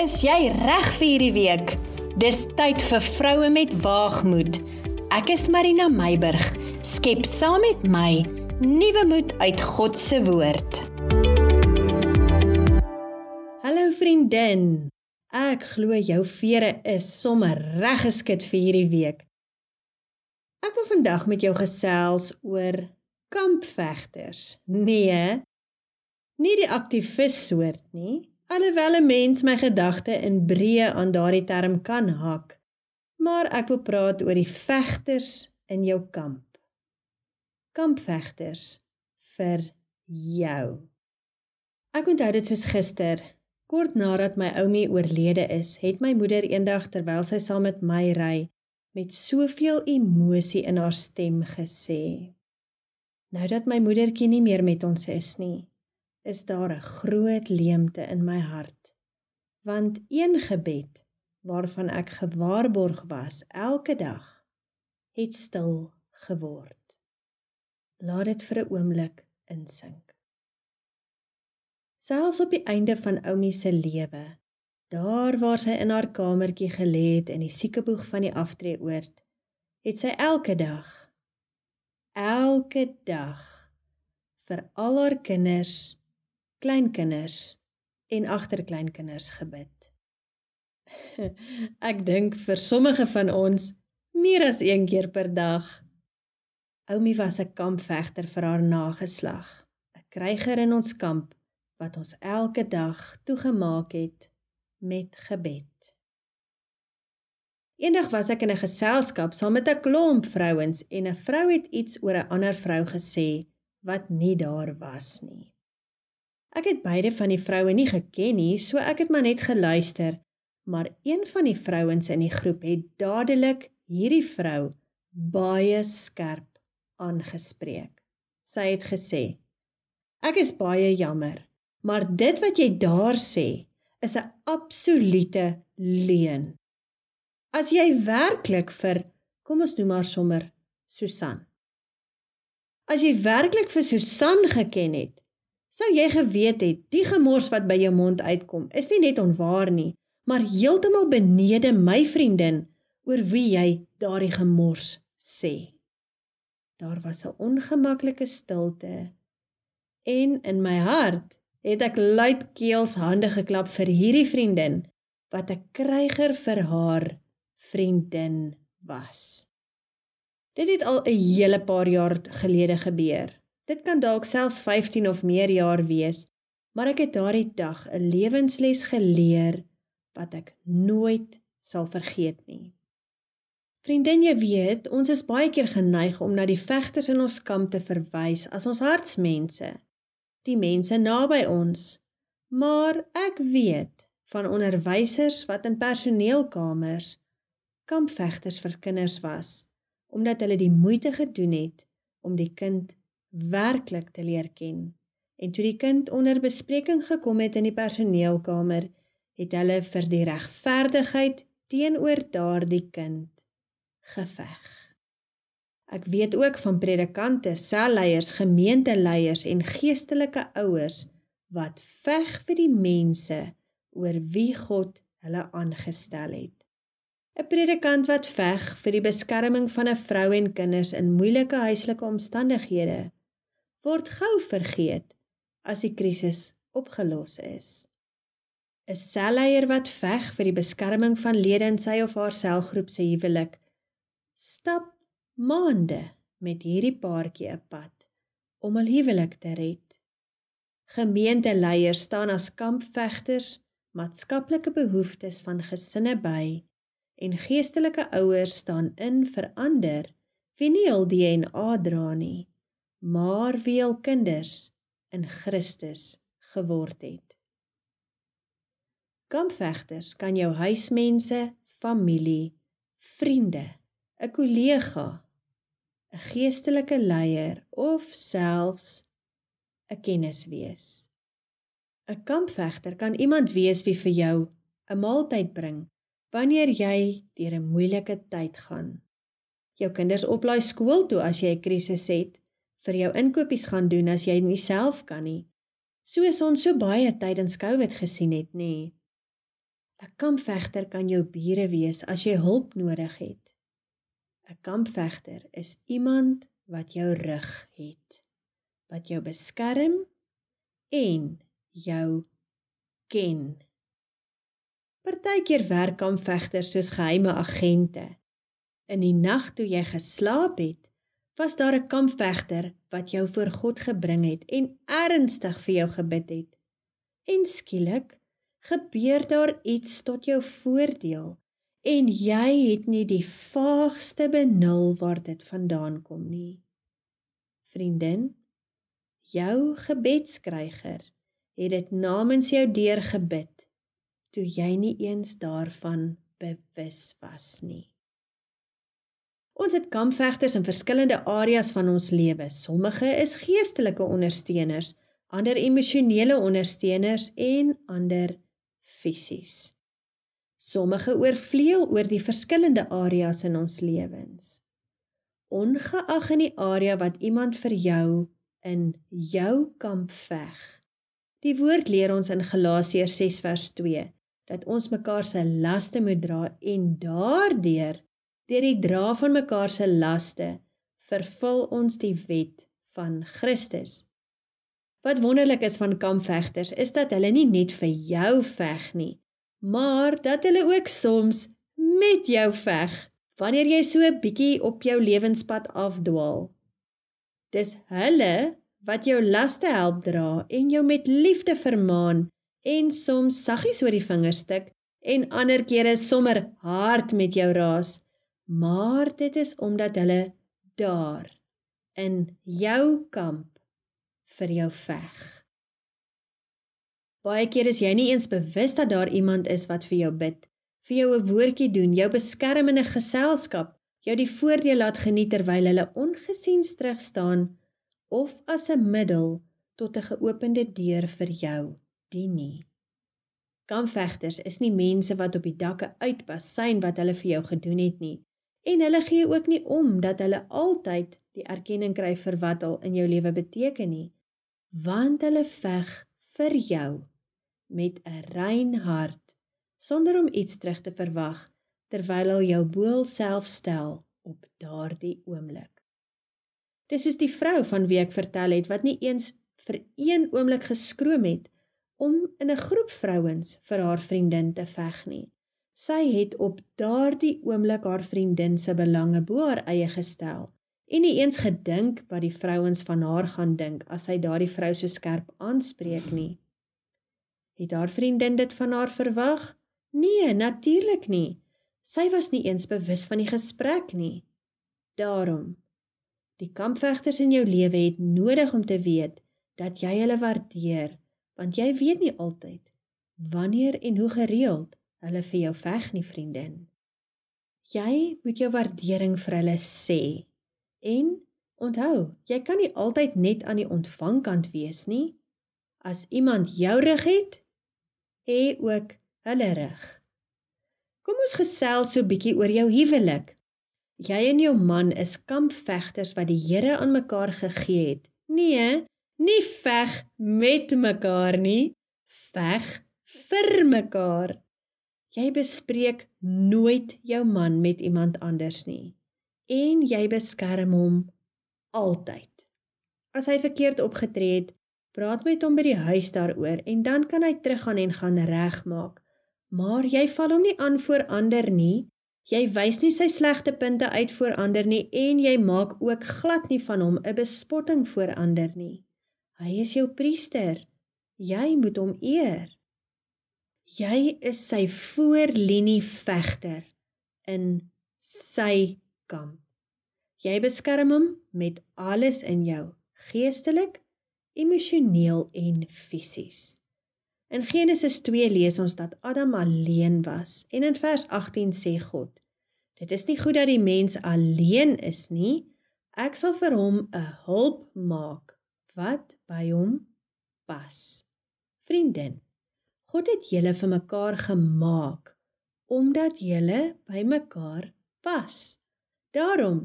Is jy reg vir hierdie week? Dis tyd vir vroue met waagmoed. Ek is Marina Meiburg. Skep saam met my nuwe moed uit God se woord. Hallo vriendin. Ek glo jou vere is sommer reg geskit vir hierdie week. Ek wil vandag met jou gesels oor kampvegters. Nee, nie die aktivis soort nie, alhoewel 'n mens my gedagte in breë aan daardie term kan hak. Maar ek wil praat oor die vegters in jou kamp. Kampvegters vir jou. Ek onthou dit soos gister, kort nadat my oumie oorlede is, het my moeder eendag terwyl sy saam met my ry, met soveel emosie in haar stem gesê: "Nou dat my moedertjie nie meer met ons is nie, is daar 'n groot leemte in my hart. Want een gebed waarvan ek gewaarborg was elke dag het stil geword. Laat dit vir 'n oomblik insink. Selfs op die einde van Oumi se lewe, daar waar sy in haar kamertjie gelê het in die siekeboeg van die aftreeoord, het sy elke dag elke dag vir al haar kinders kleinkinders en agterkleinkinders gebid. Ek dink vir sommige van ons meer as een keer per dag. Oumi was 'n kampvegter vir haar nageslag, 'n kryger in ons kamp wat ons elke dag toegemaak het met gebed. Eendag was ek in 'n geselskap saam met 'n klomp vrouens en 'n vrou het iets oor 'n ander vrou gesê wat nie daar was nie. Ek het beide van die vroue nie geken nie, so ek het maar net geluister. Maar een van die vrouens in die groep het dadelik hierdie vrou baie skerp aangespreek. Sy het gesê: "Ek is baie jammer, maar dit wat jy daar sê is 'n absolute leuen. As jy werklik vir kom ons noem maar sommer Susan. As jy werklik vir Susan geken het, Sou jy geweet het die gemors wat by jou mond uitkom is nie net onwaar nie, maar heeltemal benede my vriendin oor wie jy daardie gemors sê. Daar was 'n ongemaklike stilte en in my hart het ek luidkeels hande geklap vir hierdie vriendin wat 'n kryger vir haar vriendin was. Dit het al 'n hele paar jaar gelede gebeur. Dit kan dalk selfs 15 of meer jaar wees, maar ek het daardie dag 'n lewensles geleer wat ek nooit sal vergeet nie. Vriendin, jy weet, ons is baie keer geneig om na die vegters in ons kamp te verwys as ons hartsmense, die mense naby ons. Maar ek weet van onderwysers wat in personeelkamers kampvegters vir kinders was, omdat hulle die moeite gedoen het om die kind werklik te leer ken. En toe die kind onder bespreking gekom het in die personeelkamer, het hulle vir die regverdigheid teenoor daardie kind geveg. Ek weet ook van predikante, selleiers, gemeenteleiers en geestelike ouers wat veg vir die mense oor wie God hulle aangestel het. 'n Predikant wat veg vir die beskerming van 'n vrou en kinders in moeilike huislike omstandighede word gou vergeet as die krisis opgelos is. 'n Selleier wat veg vir die beskerming van lede in sy of haar selgroep se huwelik, stap maande met hierdie paartjie 'n pad om hul huwelik te red. Gemeenteleiers staan as kampvegters maatskaplike behoeftes van gesinne by en geestelike ouers staan in vir ander wie nie hul DNA dra nie maar wie al kinders in Christus geword het. Kampvegters kan jou huismense, familie, vriende, 'n kollega, 'n geestelike leier of selfs 'n kennis wees. 'n Kampvegter kan iemand wees wie vir jou 'n maaltyd bring wanneer jy deur 'n moeilike tyd gaan. Jou kinders oplaai skool toe as jy 'n krisis het vir jou inkopies gaan doen as jy nie self kan nie. Soos ons so baie tydens COVID gesien het, nê. 'n Kampvegter kan jou bure wees as jy hulp nodig het. 'n Kampvegter is iemand wat jou rug het, wat jou beskerm en jou ken. Partykeer werk kampvegters soos geheime agente. In die nag toe jy geslaap het, was daar 'n kampvegter wat jou voor God gebring het en ernstig vir jou gebid het. En skielik gebeur daar iets tot jou voordeel en jy het nie die vaagste benul waar dit vandaan kom nie. Vriendin, jou gebedskryger het dit namens jou deurgebid toe jy nie eens daarvan bewus was nie. Ons het kampvegters in verskillende areas van ons lewe. Sommige is geestelike ondersteuners, ander emosionele ondersteuners en ander fisies. Sommige oorvleuel oor die verskillende areas in ons lewens. Ongeag in die area wat iemand vir jou in jou kamp veg. Die woord leer ons in Galasiërs 6 vers 2 dat ons mekaar se laste moet dra en daardeur Deur die dra van mekaar se laste vervul ons die wet van Christus. Wat wonderlik is van kampvegters is dat hulle nie net vir jou veg nie, maar dat hulle ook soms met jou veg wanneer jy so 'n bietjie op jou lewenspad afdwaal. Dis hulle wat jou laste help dra en jou met liefde vermaan en soms saggies oor die vingers tik en ander kere sommer hard met jou raas maar dit is omdat hulle daar in jou kamp vir jou veg. Baie keer is jy nie eens bewus dat daar iemand is wat vir jou bid, vir jou 'n woordjie doen, jou beskerm in 'n geselskap, jou die voordeel laat geniet terwyl hulle ongesien terug staan of as 'n middel tot 'n geopende deur vir jou dien nie. Kampvegters is nie mense wat op die dakke uitpas sien wat hulle vir jou gedoen het nie. En hulle gee ook nie om dat hulle altyd die erkenning kry vir wat al in jou lewe beteken nie, want hulle veg vir jou met 'n rein hart sonder om iets terug te verwag terwyl hulle jou boel self stel op daardie oomblik. Dis soos die vrou van wie ek vertel het wat nie eens vir een oomblik geskroom het om in 'n groep vrouens vir haar vriendin te veg nie. Sy het op daardie oomblik haar vriendin se belange bo haar eie gestel en nie eens gedink wat die vrouens van haar gaan dink as sy daardie vrou so skerp aanspreek nie. Het haar vriendin dit van haar verwag? Nee, natuurlik nie. Sy was nie eens bewus van die gesprek nie. Daarom die kampvegters in jou lewe het nodig om te weet dat jy hulle waardeer, want jy weet nie altyd wanneer en hoe gereeld hulle vir jou veg nie, vriendin. Jy moet jou waardering vir hulle sê. En onthou, jy kan nie altyd net aan die ontvangkant wees nie. As iemand jou rug het, hê ook hulle rug. Kom ons gesels so bietjie oor jou huwelik. Jy en jou man is kampvegters wat die Here aan mekaar gegee het. Nee, nie veg met mekaar nie, veg vir mekaar. Jy bespreek nooit jou man met iemand anders nie en jy beskerm hom altyd. As hy verkeerd opgetree het, praat met hom by die huis daaroor en dan kan hy teruggaan en gaan regmaak. Maar jy val hom nie aan voor ander nie. Jy wys nie sy slegte punte uit voor ander nie en jy maak ook glad nie van hom 'n bespotting voor ander nie. Hy is jou priester. Jy moet hom eer. Jy is sy voorlinie vegter in sy kamp. Jy beskerm hom met alles in jou, geestelik, emosioneel en fisies. In Genesis 2 lees ons dat Adam alleen was en in vers 18 sê God: Dit is nie goed dat die mens alleen is nie. Ek sal vir hom 'n hulp maak wat by hom pas. Vriendin God het julle vir mekaar gemaak omdat julle by mekaar pas. Daarom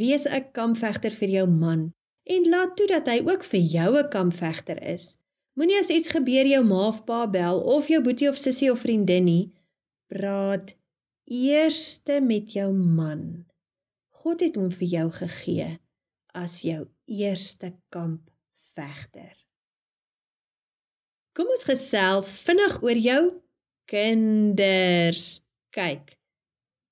wees 'n kampvegter vir jou man en laat toe dat hy ook vir jou 'n kampvegter is. Moenie as iets gebeur jou ma of pa bel of jou boetie of sussie of vriendin nie, praat eerste met jou man. God het hom vir jou gegee as jou eerste kampvegter. Kom ons gesels vinnig oor jou kinders. Kyk.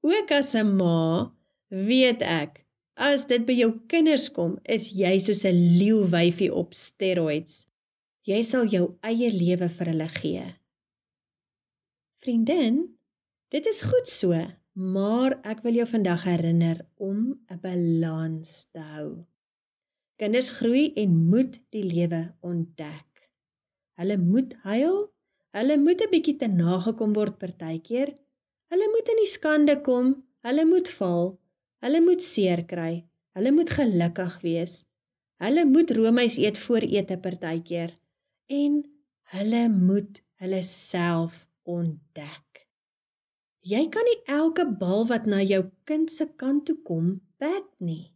Ook as 'n ma weet ek as dit by jou kinders kom, is jy soos 'n leeuwyfie op steroids. Jy sal jou eie lewe vir hulle gee. Vriendin, dit is goed so, maar ek wil jou vandag herinner om 'n balans te hou. Kinders groei en moet die lewe ontdek. Hulle moet huil, hulle moet 'n bietjie te nagekom word partykeer. Hulle moet in die skande kom, hulle moet val, hulle moet seer kry, hulle moet gelukkig wees. Hulle moet roomys eet voor ete partykeer en hulle moet hulle self ontdek. Jy kan nie elke bal wat na jou kind se kant toe kom, bat nie.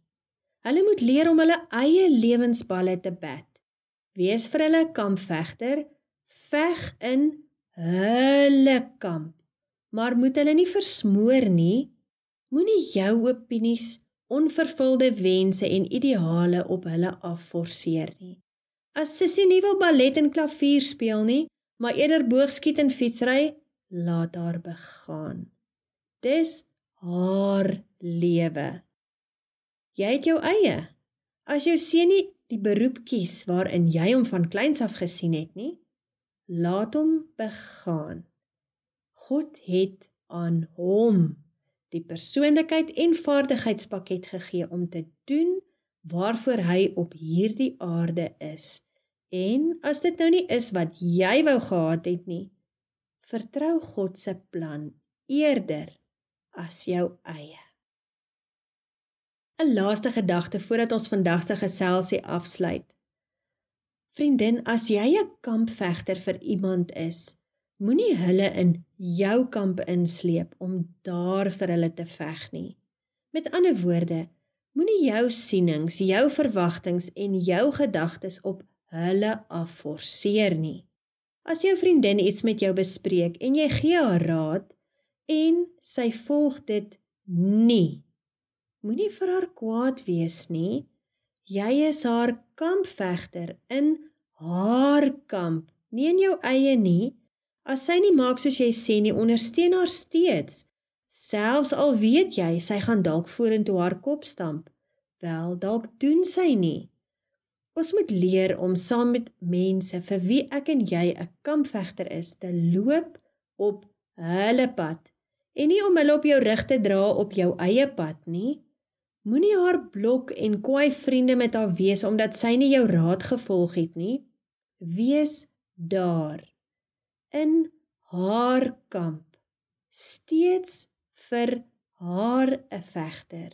Hulle moet leer om hulle eie lewensballe te bat. Wees vir hulle kampvegter, veg in hulle kamp. Maar moet hulle nie versmoor nie. Moenie jou opinies, onvervulde wense en ideale op hulle afforceer nie. As Sissie nie wil ballet en klavier speel nie, maar eerder boogskiet en fietsry, laat haar begaan. Dis haar lewe. Jy het jou eie. As jou seun nie die beroep kies waarin jy hom van kleins af gesien het nie, laat hom begaan. God het aan hom die persoonlikheid en vaardigheidspakket gegee om te doen waarvoor hy op hierdie aarde is. En as dit nou nie is wat jy wou gehad het nie, vertrou God se plan eerder as jou eie. 'n Laaste gedagte voordat ons vandag se geselsie afsluit. Vriendin, as jy 'n kampvegter vir iemand is, moenie hulle in jou kamp insleep om daar vir hulle te veg nie. Met ander woorde, Moenie jou sienings, jou verwagtinge en jou gedagtes op hulle afforceer nie. As jou vriendin iets met jou bespreek en jy gee haar raad en sy volg dit nie, moenie vir haar kwaad wees nie. Jy is haar kampvegter in haar kamp, nie in jou eie nie. As sy nie maak soos jy sê nie, ondersteun haar steeds. Selfs al weet jy sy gaan dalk vorentoe haar kop stamp, wel dalk doen sy nie. Ons moet leer om saam met mense vir wie ek en jy 'n kampvegter is te loop op hulle pad en nie om hulle op jou rug te dra op jou eie pad nie. Moenie haar blok en kwaai vriende met haar wees omdat sy nie jou raad gevolg het nie. Wees daar in haar kamp steeds vir haar 'n vegter.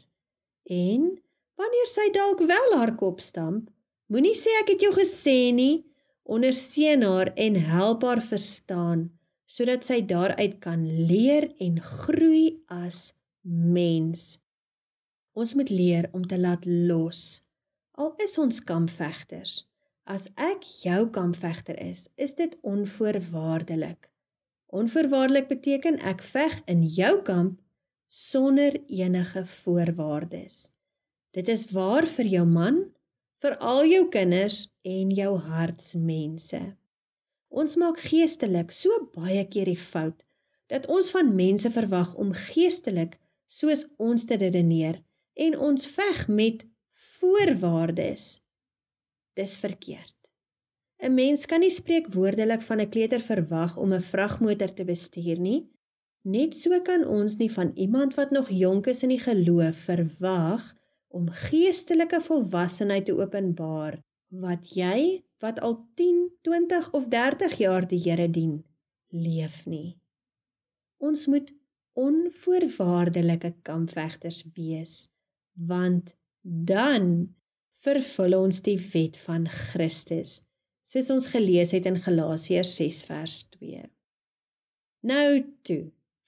En wanneer sy dalk wel haar kop stamp, moenie sê ek het jou gesê nie, ondersteun haar en help haar verstaan sodat sy daaruit kan leer en groei as mens. Ons moet leer om te laat los. Al is ons kampvegters, as ek jou kampvegter is, is dit onvoorwaardelik. Onvoorwaardelik beteken ek veg in jou kamp sonder enige voorwaardes. Dit is waar vir jou man, vir al jou kinders en jou hartsmense. Ons maak geestelik so baie keer die fout dat ons van mense verwag om geestelik soos ons te redeneer en ons veg met voorwaardes. Dis verkeerd. 'n Mens kan nie spreekwoordelik van 'n kleuter verwag om 'n vragmotor te bestuur nie. Net so kan ons nie van iemand wat nog jonk is in die geloof verwag om geestelike volwassenheid te openbaar wat jy wat al 10, 20 of 30 jaar die Here dien, leef nie. Ons moet onvoorwaardelike kampvegters wees, want dan vervul ons die wet van Christus soos ons gelees het in Galasiërs 6 vers 2. Nou toe,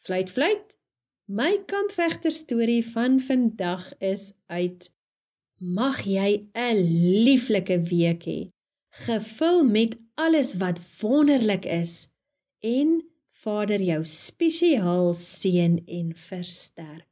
fluit fluit. My kampvegter storie van vandag is uit. Mag jy 'n lieflike week hê, gevul met alles wat wonderlik is en Vader jou spesiaal seën en versterk.